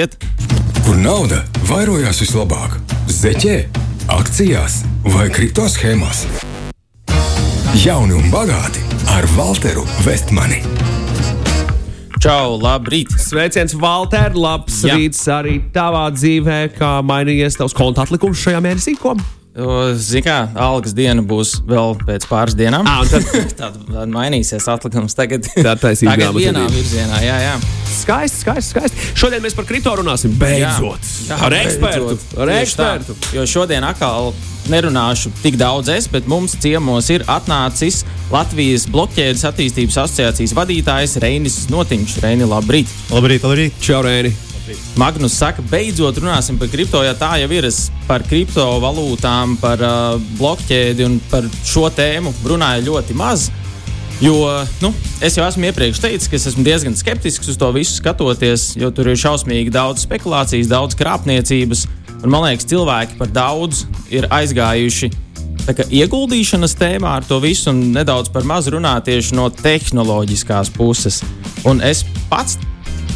Kur nauda vairojās vislabāk? Zeķē, akcijās vai kripto schēmās? Jauni un bagāti ar Walteru Vestmani. Čau, labrīt! Sveiciens, Valter! Labs Jā. rīts arī tavā dzīvē, kā mainījies tavs konta atlikums šajā mēnesī. Ko? Zini, kā algas diena būs vēl pēc pāris dienām. Ā, un tad- tad, tad mainīsies atlikums. Tagad, Tā tagad grāmatvedība. vienā virzienā. Jā, jā. Skaisti, skaisti, skaisti. Šodien mēs par kripto runāsim. Beidzot! Jā, ar ekspertu! beidzot. Ar Tieši tā. ekspertu! Jo šodien atkal nerunāšu tik daudz es, bet mums ciemos ir atnācis Latvijas blokķēdes attīstības asociācijas vadītājs Reinis Notiņš. Reini, labrīt! Labrīt, labrīt. Čau, Rēni! Magnus saka, beidzot runāsim par kripto, ja tā jau ir. Es par kriptovalūtām, par uh, blokķēdi un par šo tēmu runāju ļoti maz. Jo nu, es jau esmu iepriekš teicis, ka es esmu diezgan skeptisks uz to visu skatoties, jo tur ir šausmīgi daudz spekulācijas, daudz krāpniecības. Un, man liekas, cilvēki par daudz ir aizgājuši kā ieguldīšanas tēmā ar to visu un nedaudz par maz runā tieši no tehnoloģiskās puses. Un es pats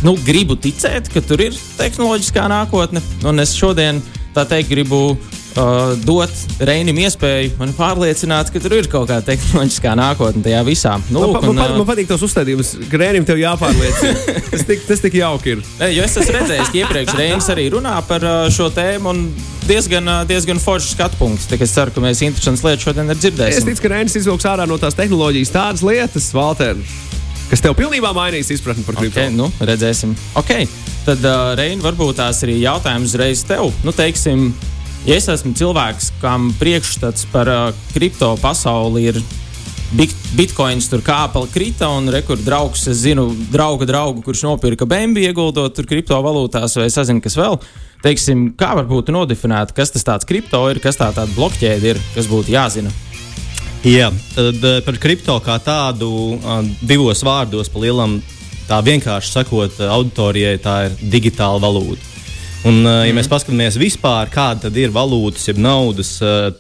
nu, gribu ticēt, ka tur ir tehnoloģiskā nākotne. Un es šodien, tā teikt, gribu uh, dot Reinim iespēju man pārliecināt, ka tur ir kaut kāda tehnoloģiskā nākotne tajā visā. Nu, Man, un, man, uh, man patīk tas uzstādījums, ka Rēnim tev jāpārliecina. tas, tik, tas tik jauki ir. Ne, Jo es esmu redzējis, ka iepriekš Reinis arī runā par uh, šo tēmu. un Diezgan, uh, diezgan foršs skatu punkts. Es ceru, ka mēs interesantas lietas šodien arī Es dzirdēsim. ticu, ka Rēnis izvilks ārā no tās tehnoloģijas tādas lietas, Valter, kas tev pilnībā mainīs izpratni par kripto. Okay, nu, redzēsim. Okay. Tad, uh, Reini, varbūt tās arī jautājums uzreiz tev. Nu, teiksim, ja es esmu cilvēks, kam priekšstats par uh, kripto pasauli ir bit- bitkoins, tur kāpa krita un rekur draugs. Es zinu, drauga draugu, kurš nopirka bēnbi ieguldot tur kriptovalūtās, vai es nezinu, kas vēl. Teiksim, kā varbūt nodefinēt, kas tas tāds kripto ir, kas tā tāda blokķēde ir, kas būtu jāzina. Jā, tad eh, par kripto kā tādu eh, divos vārdos, pa lielam, tā vienkārši sakot, eh, auditorijai tā ir digitāla valūta. Un, mm. ja mēs paskatāmies vispār, kāda tad ir valūtas, jeb naudas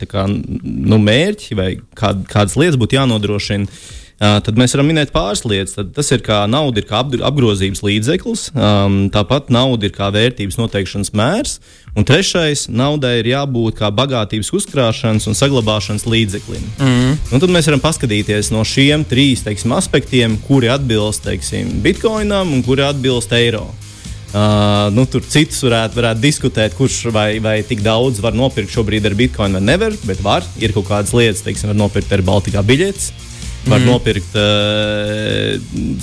kā, nu, mērķi vai kād, kādas lietas būtu jānodrošina, tad mēs varam minēt pāris lietas. Tad tas ir kā nauda, ir kā apgrozības līdzeklis, um, tāpat nauda ir kā vērtības noteikšanas mērs, un trešais - naudai ir jābūt kā bagātības uzkrāšanas un saglabāšanas līdzeklim. Mm. Un tad mēs varam paskatīties no šiem trīs teiksim, aspektiem, kuri atbilst teiksim, bitkoinam un kuri atbilst eiro. Uh, nu, tur citus varētu, varētu diskutēt, kurš vai, vai tik daudz var nopirkt šobrīd ar bitkoinu, vai nevar. Bet var. Ir kaut kādas lietas, teiksim, var nopirkt ar Baltikā biļetes. Var mm. nopirkt, uh,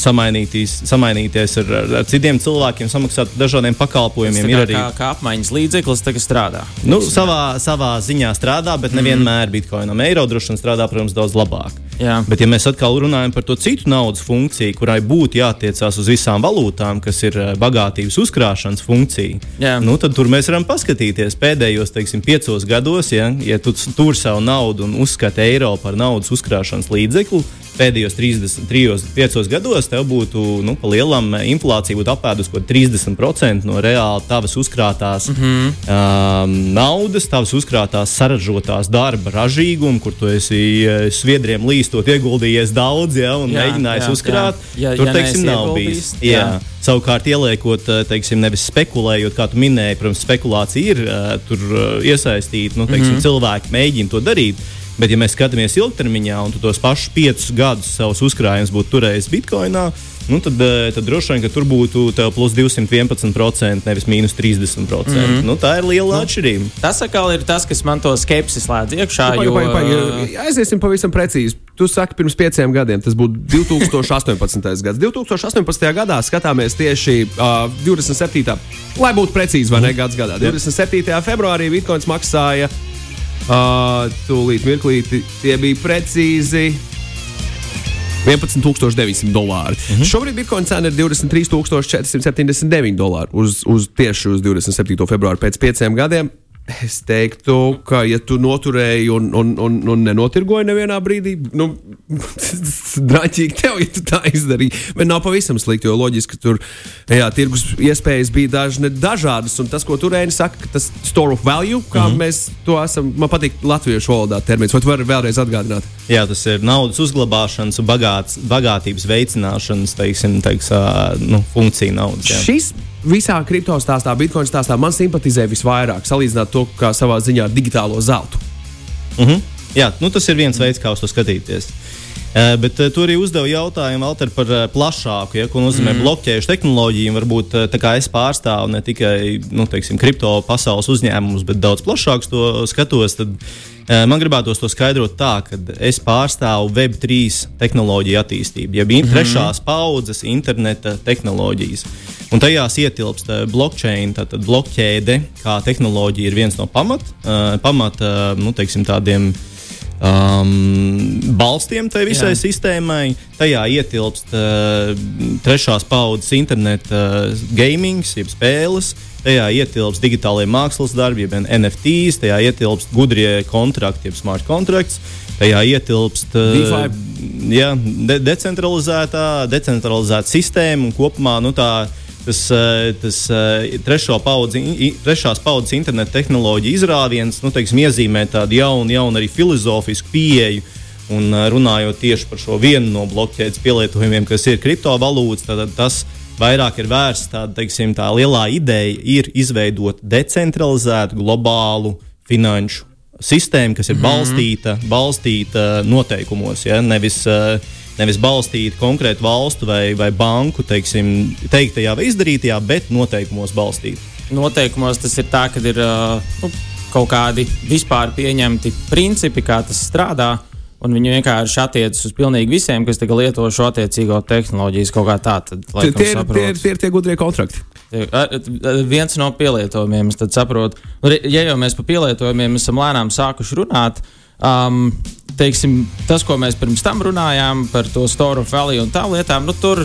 samainīties, samainīties ar, ar, citiem cilvēkiem, samaksāt par dažādiem pakalpojumiem. Ir arī kā, kā apmaiņas līdzeklis, tas strādā. nu, savā, savā ziņā strādā, bet nevienmēr bitkoinam. Eiro droši vien strādā, protams, daudz labāk. Jā. Bet, ja mēs atkal runājam par to citu naudas funkciju, kurai būtu jātiecās uz visām valūtām, kas ir eh, bagātības uzkrāšanas funkcija, Jā. nu, tad tur mēs varam paskatīties pēdējos teiksim, piecos gados, ja, ja tu tur savu naudu un uzskati eiro par naudas uzkrāšanas līdzekli. Pēdējos 35 gados tev būtu nu, lielam eh, inflācija būtu apēdusi kaut 30% no reāli tavas uzkrātās mm -hmm. um, naudas, tavas uzkrātās saražotās darba ražīguma, kur tu esi eh, sviedriem līstot ieguldījies daudz ja, un Jā, mēģinājis jā, uzkrāt. jā. Ja- tur, ja teiksim, nav bijis. jā. Jā. Savukārt, ieliekot, eh, teiksim, nevis spekulējot, kā tu minēji, protams, spekulācija ir tur iesaistīta. Nu, teiksim, mm -hmm. Cilvēki mēģina to darīt. Bet, ja mēs skatāmies ilgtermiņā, un tu tos pašus piecus gadus savus uzkrājumus būtu turējis Bitcoinā, nu, tad, eh, tad droši vien ka tur būtu plus 211%, nevis mīnus 30%. Mm -hmm. nu, tā ir liela nu. atšķirība. Tas atkal ir tas, kas man to skepsi slēdz iekšā. Paga, jo, paga, paga. Aiziesim pavisam precīzi. Tu saki, pirms pieciem gadiem tas būtu 2018. gads. 2018. gadā skatāmies tieši uh, 27. lai būtu precīzi, vai ne? Gads gadā. 27. februārī bitkoins maksāja uh, tūlīt mirklīti. Tie bija precīzi. 11,900 dolāri. Mm -hmm. Šobrīd bitkoina cena ir 23,479 dolāri uz, uz tieši uz 27. februāru pēc pieciem gadiem. Es teiktu, ka, ja tu noturēji un, un, un, un nenotirgoji nevienā brīdī, nu, drāmīgi tev, ja tu tā izdarīji. Bet nav pavisam slikti, jo loģiski, tur jā, tirgus iespējas bija dažne, dažādas. Un tas, ko tur Rēni saka, ka tas store of value, kā mm -hmm. mēs to esam, man patīk latviešu valodā termins. Vai tu vari vēlreiz atgādināt? Jā, tas ir naudas uzglabāšanas un bagāts, bagātības veicināšanas teiksim, teiks, ā, nu, funkcija naudas. Jā. Šis visā kripto stāstā, bitkoina stāstā man simpatizē visvairāk, salīdzinot to kā savā ziņā ar digitālo zeltu. Uh -huh. Jā, nu, tas ir viens veids, kā uz to skatīties. Uh, bet uh, tu arī uzdevi jautājumu Alter, par uh, plašāku, ja, ko nozīmē mm. blokķēžu tehnoloģiju. Varbūt tā kā es pārstāvu ne tikai nu, teiksim, kripto pasaules uzņēmumus, bet daudz plašākus to skatos. Tad, man gribētos to skaidrot tā, ka es pārstāvu Web3 tehnoloģiju attīstību, jeb mm -hmm. trešās paudzes interneta tehnoloģijas. Un tajās ietilpst uh, blockchain, tātad blokķēde, kā tehnoloģija ir viens no pamat, uh, pamat nu, teiksim, tādiem um, balstiem tai visai Jā. sistēmai. Tajā ietilpst uh, trešās paudzes interneta uh, gaming, jeb spēles. Tajā ietilpst digitālajie mākslas darbi, jeb NFTs, tajā ietilpst gudrie kontrakti, jeb smart contracts. Tajā ietilpst uh, jā, de decentralizētā, decentralizēta sistēma un kopumā nu, tā tas, eh, tas eh, trešo paudzi, trešās paudzes interneta tehnoloģija izrāviens nu, teiksim, iezīmē tādu jaunu, jaunu arī filozofisku pieeju. Un eh, runājot tieši par šo vienu no blokķēdes pielietojumiem, kas ir kriptovalūtas, tad tas vairāk ir vērsts tāda, teiksim, tā lielā ideja ir izveidot decentralizētu globālu finanšu sistēmu, kas ir -hmm. balstīta, balstīta noteikumos, ja? nevis uh, nevis balstīt konkrētu valstu vai, vai banku teiksim, teiktajā vai izdarītajā, bet noteikumos balstīt. Noteikumos tas ir tā, ka ir uh, nu, kaut kādi vispār pieņemti principi, kā tas strādā. Un viņi vienkārši attiecas uz pilnīgi visiem, kas lieto šo attiecīgo tehnoloģiju. Kaut kā tā, tad, laikam, tie, tie, tie, tie ir tie gudrie kontrakti. Viens no pielietojumiem, es saprotu, nu, ja jau mēs par pielietojumiem esam lēnām sākuši runāt, um, teiksim, tas, ko mēs pirms tam runājām par to Store of Valley un tām lietām, nu, tur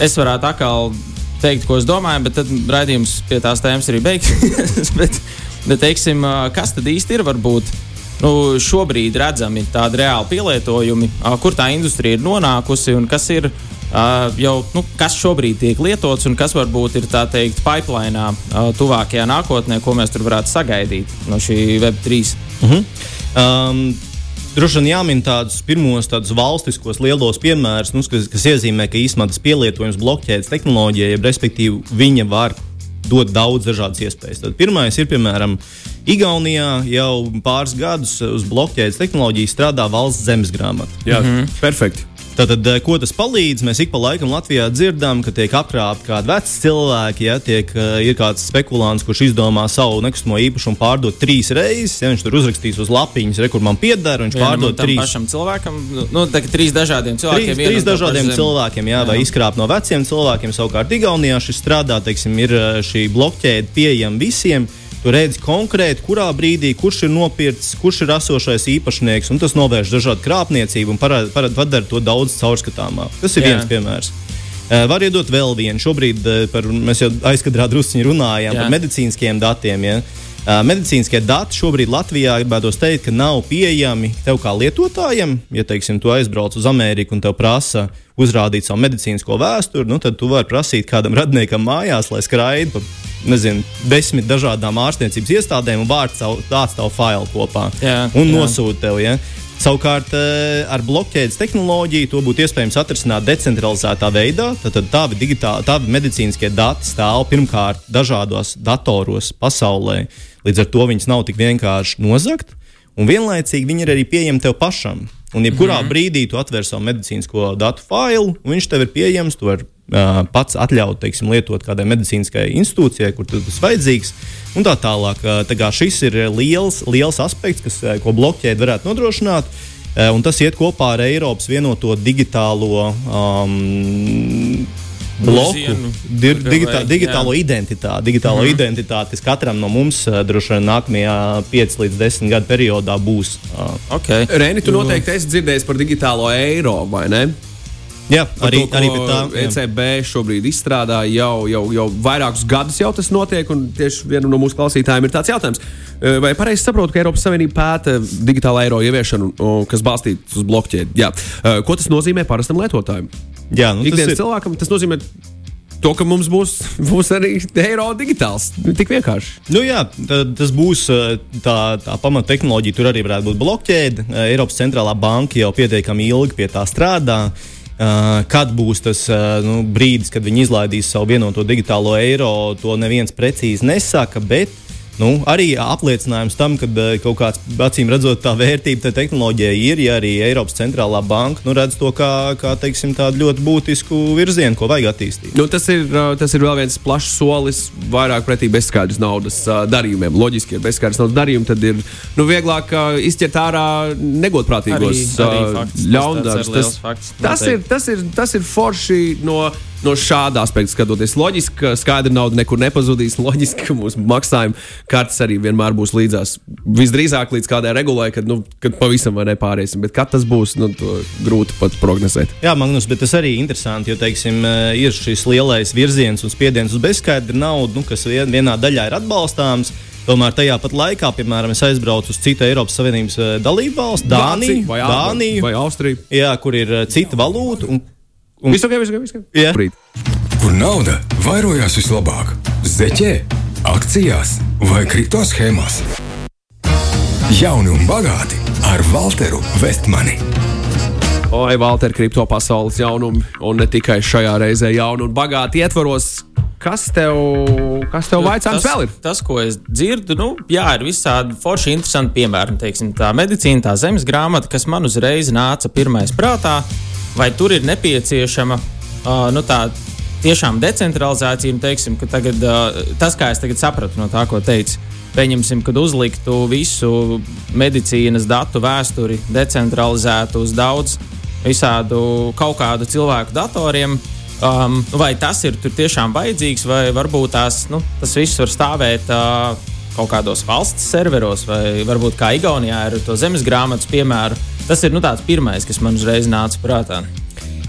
es varētu atkal teikt, ko es domāju, bet tad raidījums pie tās tēmas arī beigsies. bet, bet, teiksim, kas tad īsti ir varbūt? Nu, šobrīd redzami tādi reāli pielietojumi, kur tā industrija ir nonākusi un kas ir uh, jau, nu, kas šobrīd tiek lietots un kas varbūt ir tā teikt pipeline uh, tuvākajā nākotnē, ko mēs tur varētu sagaidīt no šī Web3. Uh -huh. um, Droši vien jāmin tādus pirmos tādus valstiskos lielos piemērus, nu, kas, kas iezīmē, ka īstenībā tas pielietojums blokķēdes tehnoloģijai, respektīvi, viņa var dot daudz dažādas iespējas. Tad pirmais ir, piemēram, Igaunijā jau pāris gadus uz blokķēdes tehnoloģiju strādā valsts zemes grāmata. Jā, mm -hmm. perfekti. Tātad, eh, ko tas palīdz? Mēs ik pa laikam Latvijā dzirdam, ka tiek apkrāpti kādi veci cilvēki, ja tiek, uh, ir kāds spekulants, kurš izdomā savu nekustamo īpašumu pārdot trīs reizes. Ja viņš tur uzrakstīs uz lapiņas, re, kur man pieder, viņš Vienam pārdod trīs. Pašam cilvēkam, nu, tā, trīs dažādiem cilvēkiem. Trīs, trīs dažādiem cilvēkiem, jā, jā. vai izkrāpt no veciem cilvēkiem. Savukārt, Igaunijā šis strādā, teiksim, ir eh, šī blokķēde pieejama visiem. Tu redzi konkrēti, kurā brīdī, kurš ir nopircis, kurš ir esošais īpašnieks, un tas novērš dažādu krāpniecību un parāda, parāda, padara to daudz caurskatāmāk. Tas ir Jā. viens piemērs. Uh, var iedot vēl vienu. Šobrīd uh, par, mēs jau aizkadrā druskuļi runājām Jā. par medicīniskiem datiem. Ja? Uh, medicīniskie dati šobrīd Latvijā gribētos teikt, ka nav pieejami tev kā lietotājam. Ja, teiksim, tu aizbrauc uz Ameriku un te prasa uzrādīt savu medicīnisko vēsturi, nu, tad tu vari prasīt kādam radniekam mājās, lai skraidītu pa nezinu, desmit dažādām ārstniecības iestādēm un vārds tāds tavu failu kopā jā, un nosūta tev. Ja? Savukārt, eh, ar blokķēdes tehnoloģiju to būtu iespējams atrisināt decentralizētā veidā. Tad tādi, digitāli, medicīniskie dati stāv pirmkārt dažādos datoros pasaulē. Līdz ar to viņas nav tik vienkārši nozagt, un vienlaicīgi viņi ir arī pieejami tev pašam. Un jebkurā mm -hmm. brīdī tu atver savu medicīnisko datu failu, un viņš tev ir pieejams. Tu vari pats atļaut teiksim, lietot kādai medicīniskai institūcijai, kur tas vajadzīgs. Un tā tālāk. Tā kā šis ir liels, liels aspekts, kas, ko blokķēde varētu nodrošināt. Un tas iet kopā ar Eiropas vienoto digitālo um, bloku, dir, digitā, digitālo jā. identitāti. Digitālo mm -hmm. identitāti, kas katram no mums droši vien nākamajā 5 līdz 10 gadu periodā būs. Okay. Reni, tu noteikti esi dzirdējis par digitālo eiro, vai ne? Jā, arī, to, arī tā. ECB šobrīd izstrādā jau, jau, jau vairākus gadus, jau tas notiek. Tieši vienam no mūsu klausītājiem ir tāds jautājums. Vai pareizi saprotu, ka Eiropas Savienība pēta digitālā eiro ieviešanu, kas balstīta uz blokķēdi? Jā. Ko tas nozīmē parastam lietotājam? Jā, nu, Ikdienas ir... cilvēkam tas nozīmē to, ka mums būs, būs arī eiro digitāls. Tik vienkārši. Nu, jā, tas būs tā, tā pamattehnoloģija. Tur arī varētu būt blokķēde. Eiropas centrālā banka jau pietiekami ilgi pie tā strādā. Uh, kad būs tas nu, brīdis, kad viņi izlaidīs savu vienoto digitālo eiro, to neviens precīzi nesaka. Bet nu, arī apliecinājums tam, ka uh, kaut kāds acīm redzot, tā vērtība tā tehnoloģija ir, ja arī Eiropas centrālā banka nu, redz to kā, kā teiksim, tādu ļoti būtisku virzienu, ko vajag attīstīt. Nu, tas, ir, tas ir vēl viens plašs solis vairāk pretī bezskaidras naudas darījumiem. Loģiski, ja bezskaidras naudas darījumi, tad ir nu, vieglāk izķert ārā negodprātīgos ļaundarus. Tas, fakts, tas, ir, tas, ir, tas ir forši no no šāda aspekta skatoties. Loģiski, ka skaidra nauda nekur nepazudīs. Loģiski, ka mūsu maksājuma kartes arī vienmēr būs līdzās. Visdrīzāk līdz kādai regulai, kad, nu, kad pavisam nepāriesim. Bet kad tas būs, nu, grūti pat prognozēt. Jā, Magnus, bet tas arī ir interesanti, jo, teiksim, ir šis lielais virziens un spiediens uz bezskaidru naudu, nu, kas vienā daļā ir atbalstāms. Tomēr tajā pat laikā, piemēram, es aizbraucu uz citu Eiropas Savienības eh, dalību valsti, Dāniju, vai, Dāniju, vai Austriju, jā, kur ir eh, cita valūta. Un Un... Visu gadu, visu gadu, visu gadu. Yeah. Kur nauda vairojās vislabāk? Zeķē, akcijās vai kripto schēmās? Jauni un bagāti ar Walteru Vestmani. Oi, Valter, kripto pasaules jaunumi, un ne tikai šajā reizē jaunu un bagāti ietvaros. Kas tev, kas tev vaicājums vēl ir? Tas, ko es dzirdu, nu, jā, ir visādi forši, interesanti piemēri. Teiksim, tā medicīna, tā zemes grāmata, kas man uzreiz nāca pirmais prātā, vai tur ir nepieciešama uh, nu, tā tiešām decentralizācija. Un, teiksim, tagad, uh, tas, kā es tagad sapratu no tā, ko teicu, pieņemsim, kad uzliktu visu medicīnas datu vēsturi decentralizētu uz daudz visādu kaut kādu cilvēku datoriem. Um, vai tas ir tiešām vajadzīgs, vai varbūt tās, nu, tas viss var stāvēt uh, kaut kādos valsts serveros, vai varbūt kā Igaunijā ir to zemes grāmatas piemēru. Tas ir nu, tāds pirmais, kas man uzreiz nāca prātā.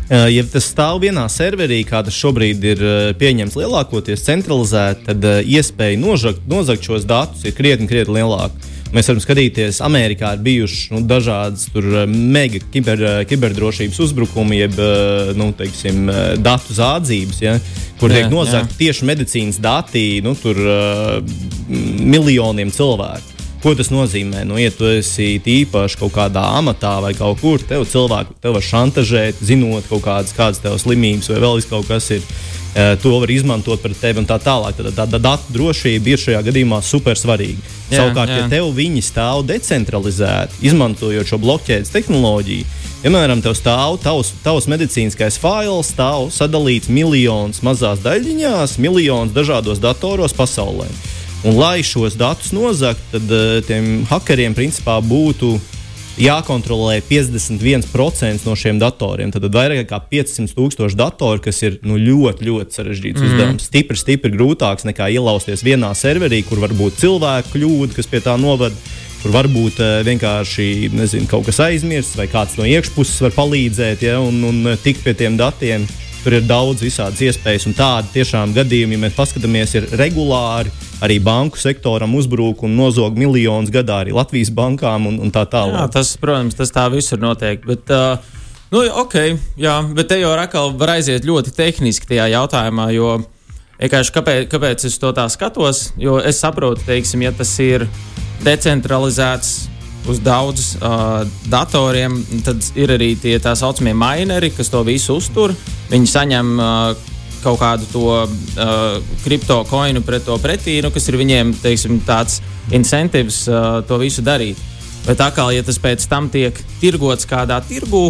Ja tas stāv vienā serverī, kā tas šobrīd ir pieņemts lielākoties centralizēti, tad iespēja nožakt, nozagt šos datus ir krietni, krietni lielāka. Mēs varam skatīties, Amerikā ir bijuši nu, dažādas mega kiber, kiberdrošības uzbrukumi, jeb nu, teiksim, datu zādzības, ja, kur jā, tiek nozagti tieši medicīnas dati nu, tur, miljoniem cilvēku. Ko tas nozīmē? Nu, ja tu esi īpaši kaut kādā amatā vai kaut kur, tev cilvēku tev var šantažēt, zinot kaut kādas, kādas tev slimības vai vēl kaut kas ir. Uh, to var izmantot pret tevi un tā tālāk. Tad tā, tā datu drošība ir šajā gadījumā super svarīga. Jā, Savukārt, jā. ja tev viņi stāv decentralizēti, izmantojot šo blokķēdes tehnoloģiju, piemēram, tev stāv tavs, tavs medicīniskais fails, stāv sadalīts miljonus mazās daļiņās, miljonus dažādos datoros pasaulē. Un, lai šos datus nozagtu, tad uh, tiem hackeriem principā būtu jākontrolē 51% no šiem datoriem. Tad vairāk nekā 500 tūkstoši datoru, kas ir nu, ļoti, ļoti sarežģīts mm. uzdevums. Stipri, stipri grūtāks nekā ielausties vienā serverī, kur var būt cilvēku kļūda, kas pie tā novada. Kur varbūt uh, vienkārši nezinu, kaut kas aizmirsts, vai kāds no iekšpuses var palīdzēt ja, un, un tikt pie tiem datiem. Tur ir daudz visādas iespējas, un tādi tiešām gadījumi, ja mēs paskatāmies, ir regulāri. Arī banku sektoram uzbrūk un nozog miljonus gadā arī Latvijas bankām un, un tā tālāk. Jā, tas, protams, tas tā visur notiek. Bet, uh, nu, ok, jā, bet te jau atkal var aiziet ļoti tehniski tajā jautājumā, jo vienkārši kāpēc, kāpēc es to tā skatos? Jo es saprotu, teiksim, ja tas ir decentralizēts uz daudz uh, datoriem, tad ir arī tie tā saucamie mineri, kas to visu uztur. Viņi saņem uh, kaut kādu to uh, kripto koinu pret to pretī, nu, kas ir viņiem teiksim, tāds incentīvs uh, to visu darīt. Bet atkal, ja tas pēc tam tiek tirgots kādā tirgū,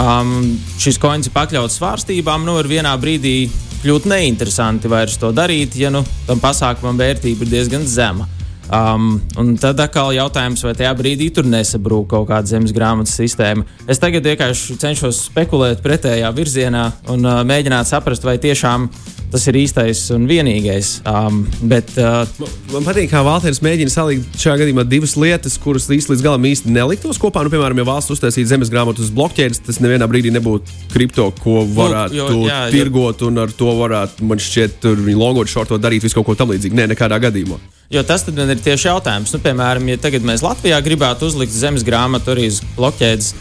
um, šis koins ir pakļauts svārstībām, nu, ir vienā brīdī kļūt neinteresanti vairs to darīt, ja nu, tam pasākumam vērtība ir diezgan zema. Um, un tad atkal jautājums, vai tajā brīdī tur nesabrūk kaut kāda zemes grāmatas sistēma. Es tagad vienkārši cenšos spekulēt pretējā virzienā un uh, mēģināt saprast, vai tiešām tas ir īstais un vienīgais. Um, bet, uh, Man patīk, kā Valters mēģina salikt šajā gadījumā divas lietas, kuras īsti līdz galam īsti neliktos kopā. Nu, piemēram, ja valsts uztaisītu zemes grāmatu uz blokķēdes, tas nevienā brīdī nebūtu kripto, ko varētu Lūk, jo, jā, tirgot, jo. un ar to varētu, man šķiet, tur viņi logot, šortot, darīt visu kaut ko tamlīdzīgu. Nē, nekādā gadījumā. Jo tas man ir tieši jautājums. Nu, piemēram, ja tagad mēs Latvijā gribētu uzlikt zemes grāmatu arī uz blokķēdes,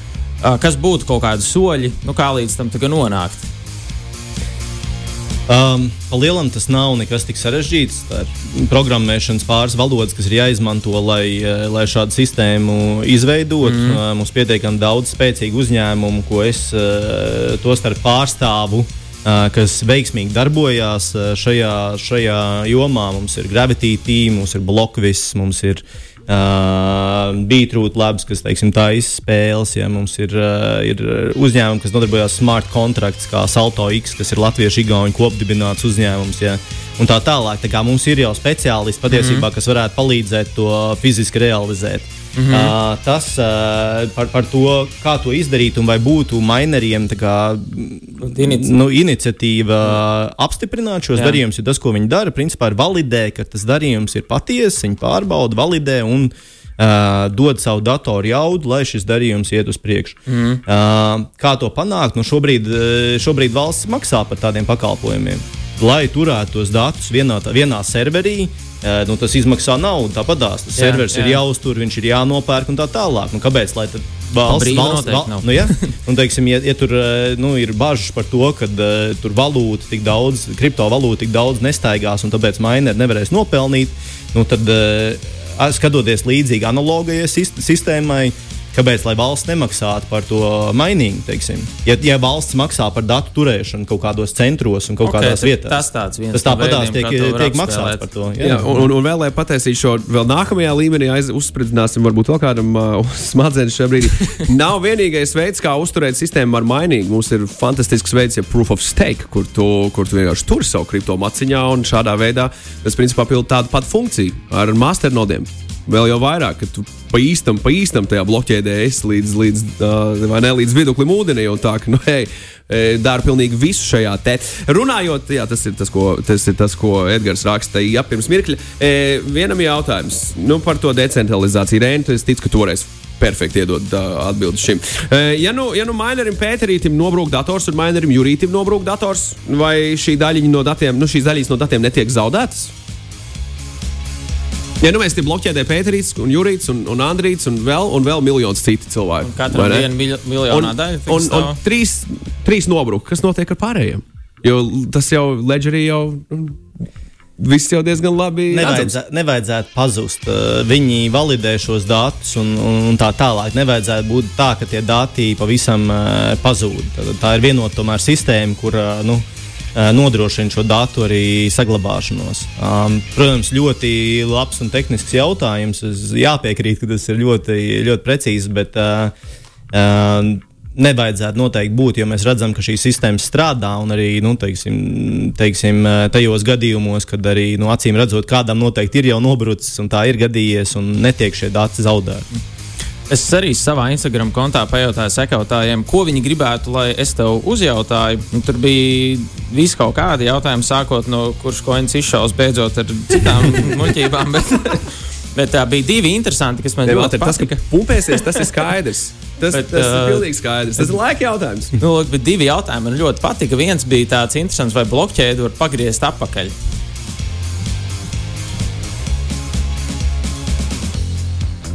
kas būtu kaut kādi soļi, nu, kā līdz tam nonākt? Um, lielam tas nav nekas tik sarežģīts. Tā ir programmēšanas pāris valodas, kas ir jāizmanto, lai, eh, lai šādu sistēmu izveidotu. Mm. Uh, mums pietiekami daudz spēcīgu uzņēmumu, ko es uh, to starp pārstāvu. Uh, kas veiksmīgi darbojās uh, šajā, šajā jomā. Mums ir Gravity Team, mums ir Blockvis, mums ir uh, Uh, Beatrūt labs, kas teiksim, tā izspēles, ja mums ir, uh, ir uzņēmumi, kas nodarbojas ar smart kontrakts, kā Salto X, kas ir latviešu igauņu kopdibināts uzņēmums. Ja, un tā tālāk. Tā kā mums ir jau speciālisti patiesībā, mm -hmm. kas varētu palīdzēt to fiziski realizēt. Mm -hmm. uh, tas uh, par, par to, kā to izdarīt un vai būtu maineriem kā, Inici nu, iniciatīva mm. apstiprināt šos Jā. darījumus, jo tas, ko viņi dara, principā ir validē, ka tas darījums ir patiess, viņi pārbauda, validē un uh, dod savu datoru jaudu, lai šis darījums iet uz priekšu. Mm. Uh, kā to panākt? Nu, šobrīd, šobrīd valsts maksā par tādiem pakalpojumiem. Lai turētu tos datus vienā, vienā serverī, nu, tas izmaksā naudu. Tāpat tās jā, serveris jā. ir jāuztur, viņš ir jānopērk un tā tālāk. Nu, kāpēc? Lai valsts, valsts, val, nu, ja? un, teiksim, ja, ja tur nu, ir bažas par to, ka uh, tur valūta tik daudz, kriptovalūta tik daudz nestaigās un tāpēc maineri nevarēs nopelnīt, nu, tad uh, skatoties līdzīgi analogajai sistēmai, Kāpēc valsts nemaksātu par to mainīgu? Teiksim? Ja, ja valsts maksā par datu turēšanu kaut kādos centros un kaut okay, kādās vietās, tas tāds viens tas tāpatās tiek, tiek maksāts par to. Jā, jā un, un, un vēl, lai pateicītu šo vēl nākamajā līmenī, uzspridzināsim varbūt vēl kādam uh, smadzenes šajā brīdī. Nav vienīgais veids, kā uzturēt sistēmu ar mainīgu. Mums ir fantastisks veids, ja proof of stake, kur tu, kur tu vienkārši tur savu kripto maciņā un šādā veidā tas principā pild tādu patu funkciju ar masternodiem vēl jau vairāk, ka tu pa īstam, pa īstam tajā bloķēdē esi līdz, līdz, uh, ne, līdz viduklim ūdenī. Tā ka, nu, hei, dara pilnīgi visu šajā te. Runājot, jā, tas ir tas, ko, tas ir tas, ko Edgars rakstīja ja, pirms mirkļa. E, vienam jautājums nu, par to decentralizāciju. Rēnu, es ticu, ka toreiz perfekti iedod uh, atbildi šim. Uh, ja nu, ja nu mainerim Pēterītam nobrūk dators un mainerim Jurītam nobrūk dators, vai šī daļiņa no datiem, nu, šīs daļas no datiem netiek zaudētas? Ja nu mēs tam bloķēdē Pēterīts, un Jurīts, un, un Andrīts, un vēl, un vēl miljonus citu cilvēku. Katram ir viena miljonā daļa. Un, un, un trīs, trīs nobruka. Kas notiek ar pārējiem? Jo tas jau Ledgerī jau. Viss jau diezgan labi. Nevajadzē, nevajadzētu pazust. Viņi validē šos datus un, un tā tālāk. Nevajadzētu būt tā, ka tie dati pavisam pazūd. Tā ir vienota sistēma, kur nu, Eh, nodrošina šo datu arī saglabāšanos. Um, protams, ļoti labs un tehnisks jautājums. Es jāpiekrīt, ka tas ir ļoti, ļoti precīzi, bet uh, uh, nevajadzētu noteikti būt, jo mēs redzam, ka šī sistēma strādā un arī nu, teiksim, teiksim, tajos gadījumos, kad arī nu, acīm redzot, kādam noteikti ir jau nobrucis un tā ir gadījies un netiek šie dati zaudēti. Es arī savā Instagram kontā pajautāju sekotājiem, ko viņi gribētu, lai es tev uzjautāju. Un tur bija visi kaut kādi jautājumi, sākot no kurš koins izšaus, beidzot ar citām muļķībām. Bet, bet tā bija divi interesanti, kas man ļoti patika. Tas, ka pumpēsies, tas ir skaidrs. Tas, bet, tas ir pilnīgi skaidrs. Tas ir laika jautājums. Nu, lūk, divi jautājumi man ļoti patika. Viens bija tāds interesants, vai blokķēdi var pagriezt atpakaļ.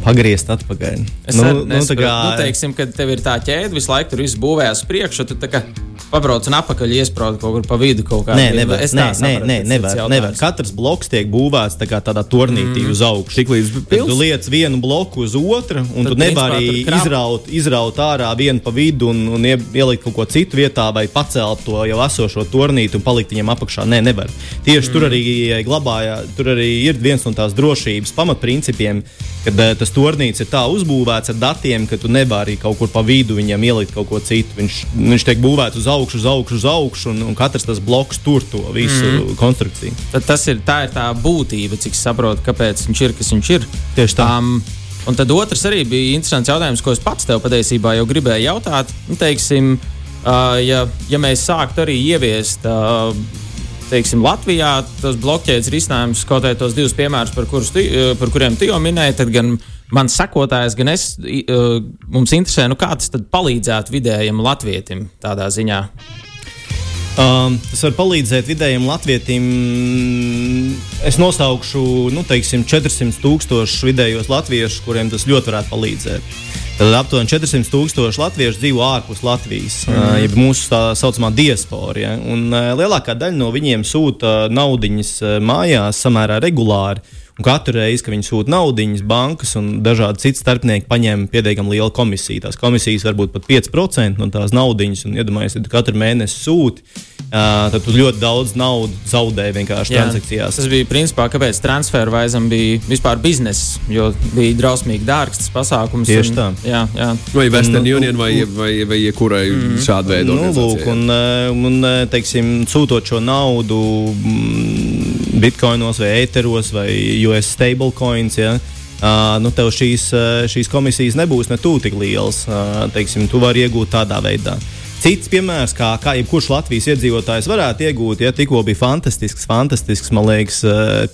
Pagriezt atpakaļ. Es nu, nu, nu, kā... nu, teiksim, ka tev ir tā ķēde, visu laiku tur viss būvējas priekšā. Tu kā pabrauc un apakaļ iesprādi kaut kur pa vidu. Nē, nevar. Nē, nē, nē, nevar, nevar. Katrs bloks tiek būvēts tā kā tādā turnītī mm. uz augšu. Tik līdz tu liec vienu bloku uz otru, un Tad, tu nevari izraut, izraut ārā vienu pa vidu un, un ielikt kaut ko citu vietā, vai pacelt to jau esošo turnīti un palikt viņam apakšā. Nē, nevar. Tieši mm. tur arī glabājā, tur arī ir viens no tās drošības pamatprincipiem, kad uh, tas turnīts ir tā uzbūvēts ar datiem, ka tu nevari kaut kur pa vidu viņam ielikt kaut ko citu. Viņš, viņš tiek būvēts uz augšu uz augšu, uz augšu, un, un katrs tas bloks tur to visu mm. konstrukciju. Tad tas ir tā, ir tā būtība, cik saprotu, kāpēc viņš ir, kas viņš ir. Tieši tā. Um, un tad otrs arī bija interesants jautājums, ko es pats tev patiesībā jau gribēju jautāt. Nu, teiksim, uh, ja, ja mēs sāktu arī ieviest. Uh, teiksim, Latvijā tos blokķēdes risinājumus, kaut arī tos divus piemērus, par, tu, par kuriem tu jau minēji, tad gan mans sekotājs, gan es, uh, mums interesē, nu, kā tas palīdzētu vidējam latvietim tādā ziņā. Um, tas var palīdzēt vidējiem latvietim. Es nosaukšu nu, teiksim, 400 tūkstošus vidējos latviešus, kuriem tas ļoti varētu palīdzēt. Tad aptuveni 400 tūkstoši latviešu dzīvo ārpus Latvijas, mm. uh, jeb mūsu tā saucamā diaspora. Ja? Un, uh, lielākā daļa no viņiem sūta naudiņas uh, mājās samērā regulāri. Katru reizi, kad viņi sūta naudas, bankas un dažādi citi starpnieki paņem pietiekami lielu komisiju. Tās komisijas var būt pat 5% no tās naudas. Un, iedomājieties, ja katru mēnesi sūti, uh, tad tu ļoti daudz naudas zaudē vienkārši Jā, transakcijās. Tas bija principā, kāpēc transfervaizam bija vispār bizness, jo bija drausmīgi dārgs tas pasākums. Tieši un, tā. Jā, jā. Vai Western un, Union vai, vai, vai jebkurai mm, šāda veida nu, lūk, un, un, teiksim, sūtot šo naudu mm, bitkoinos vai ēteros vai US stablecoins. Ja? Uh, nu, tev šīs, šīs komisijas nebūs ne tuvu tik lielas. Uh, teiksim, tu vari iegūt tādā veidā. Cits piemērs, kā, kā jebkurš Latvijas iedzīvotājs varētu iegūt, ja tikko bija fantastisks, fantastisks liekas,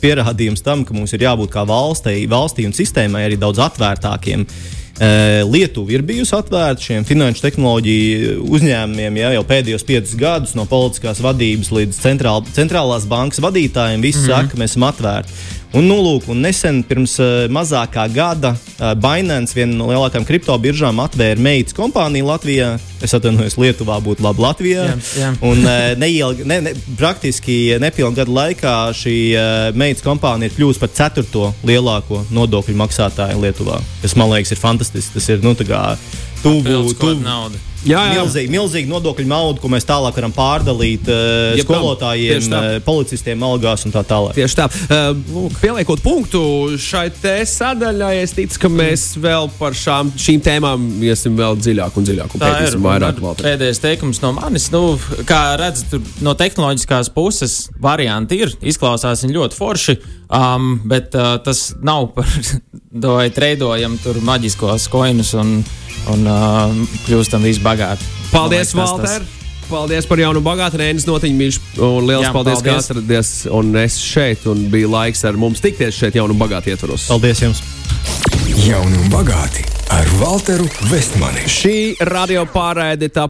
pierādījums tam, ka mums ir jābūt kā valstī, valstī un sistēmai arī daudz atvērtākiem. Lietuva ir bijusi atvērta šiem finanšu tehnoloģiju uzņēmumiem ja, jau pēdējos piecus gadus, no politiskās vadības līdz centrāl, centrālās bankas vadītājiem. Visi mm -hmm. saka, ka mēs esam atvērti. Un, nu, lūk, un nesen, pirms uh, mazākā gada, uh, Binance, viena no lielākajām kriptobiržām, atvēra meitas kompāniju Latvijā. Es atvainojos, Lietuvā būtu labi Latvijā. Jā, jā. Un uh, neilgi, ne, ne, praktiski nepilnu gadu laikā šī uh, meitas kompānija ir kļuvusi par ceturto lielāko nodokļu maksātāju Lietuvā. Tas man liekas, ir fantastiski. Tas ir nu, tuvu naudu. Jā, jā. Milzīgi, milzīgi nodokļu naudu, ko mēs tālāk varam pārdalīt uh, Jeb skolotājiem, uh, policistiem, algās un tā tālāk. Tieši tā. Uh, pieliekot punktu šai sadaļai, es ticu, ka mēs vēl par šām, šīm tēmām iesim vēl dziļāk un dziļāk. Un tā ir vairāk vēl. Pēdējais teikums no manis. Nu, kā redzat, no tehnoloģiskās puses varianti ir. Izklausās viņi ļoti forši. Um, bet uh, tas nav par to, vai treidojam tur maģiskos koinus un, un uh, kļūstam visbagāti. Paldies, Valter! Tas... Paldies par jaunu bagātu Rēnas notiņu mīļš. Un liels Jā, paldies, paldies, ka atradies un es šeit. Un bija laiks ar mums tikties šeit jaunu bagātu ietvaros. Paldies jums! Jauni un bagāti ar Walteru Vestmani. Šī radio pārraide tā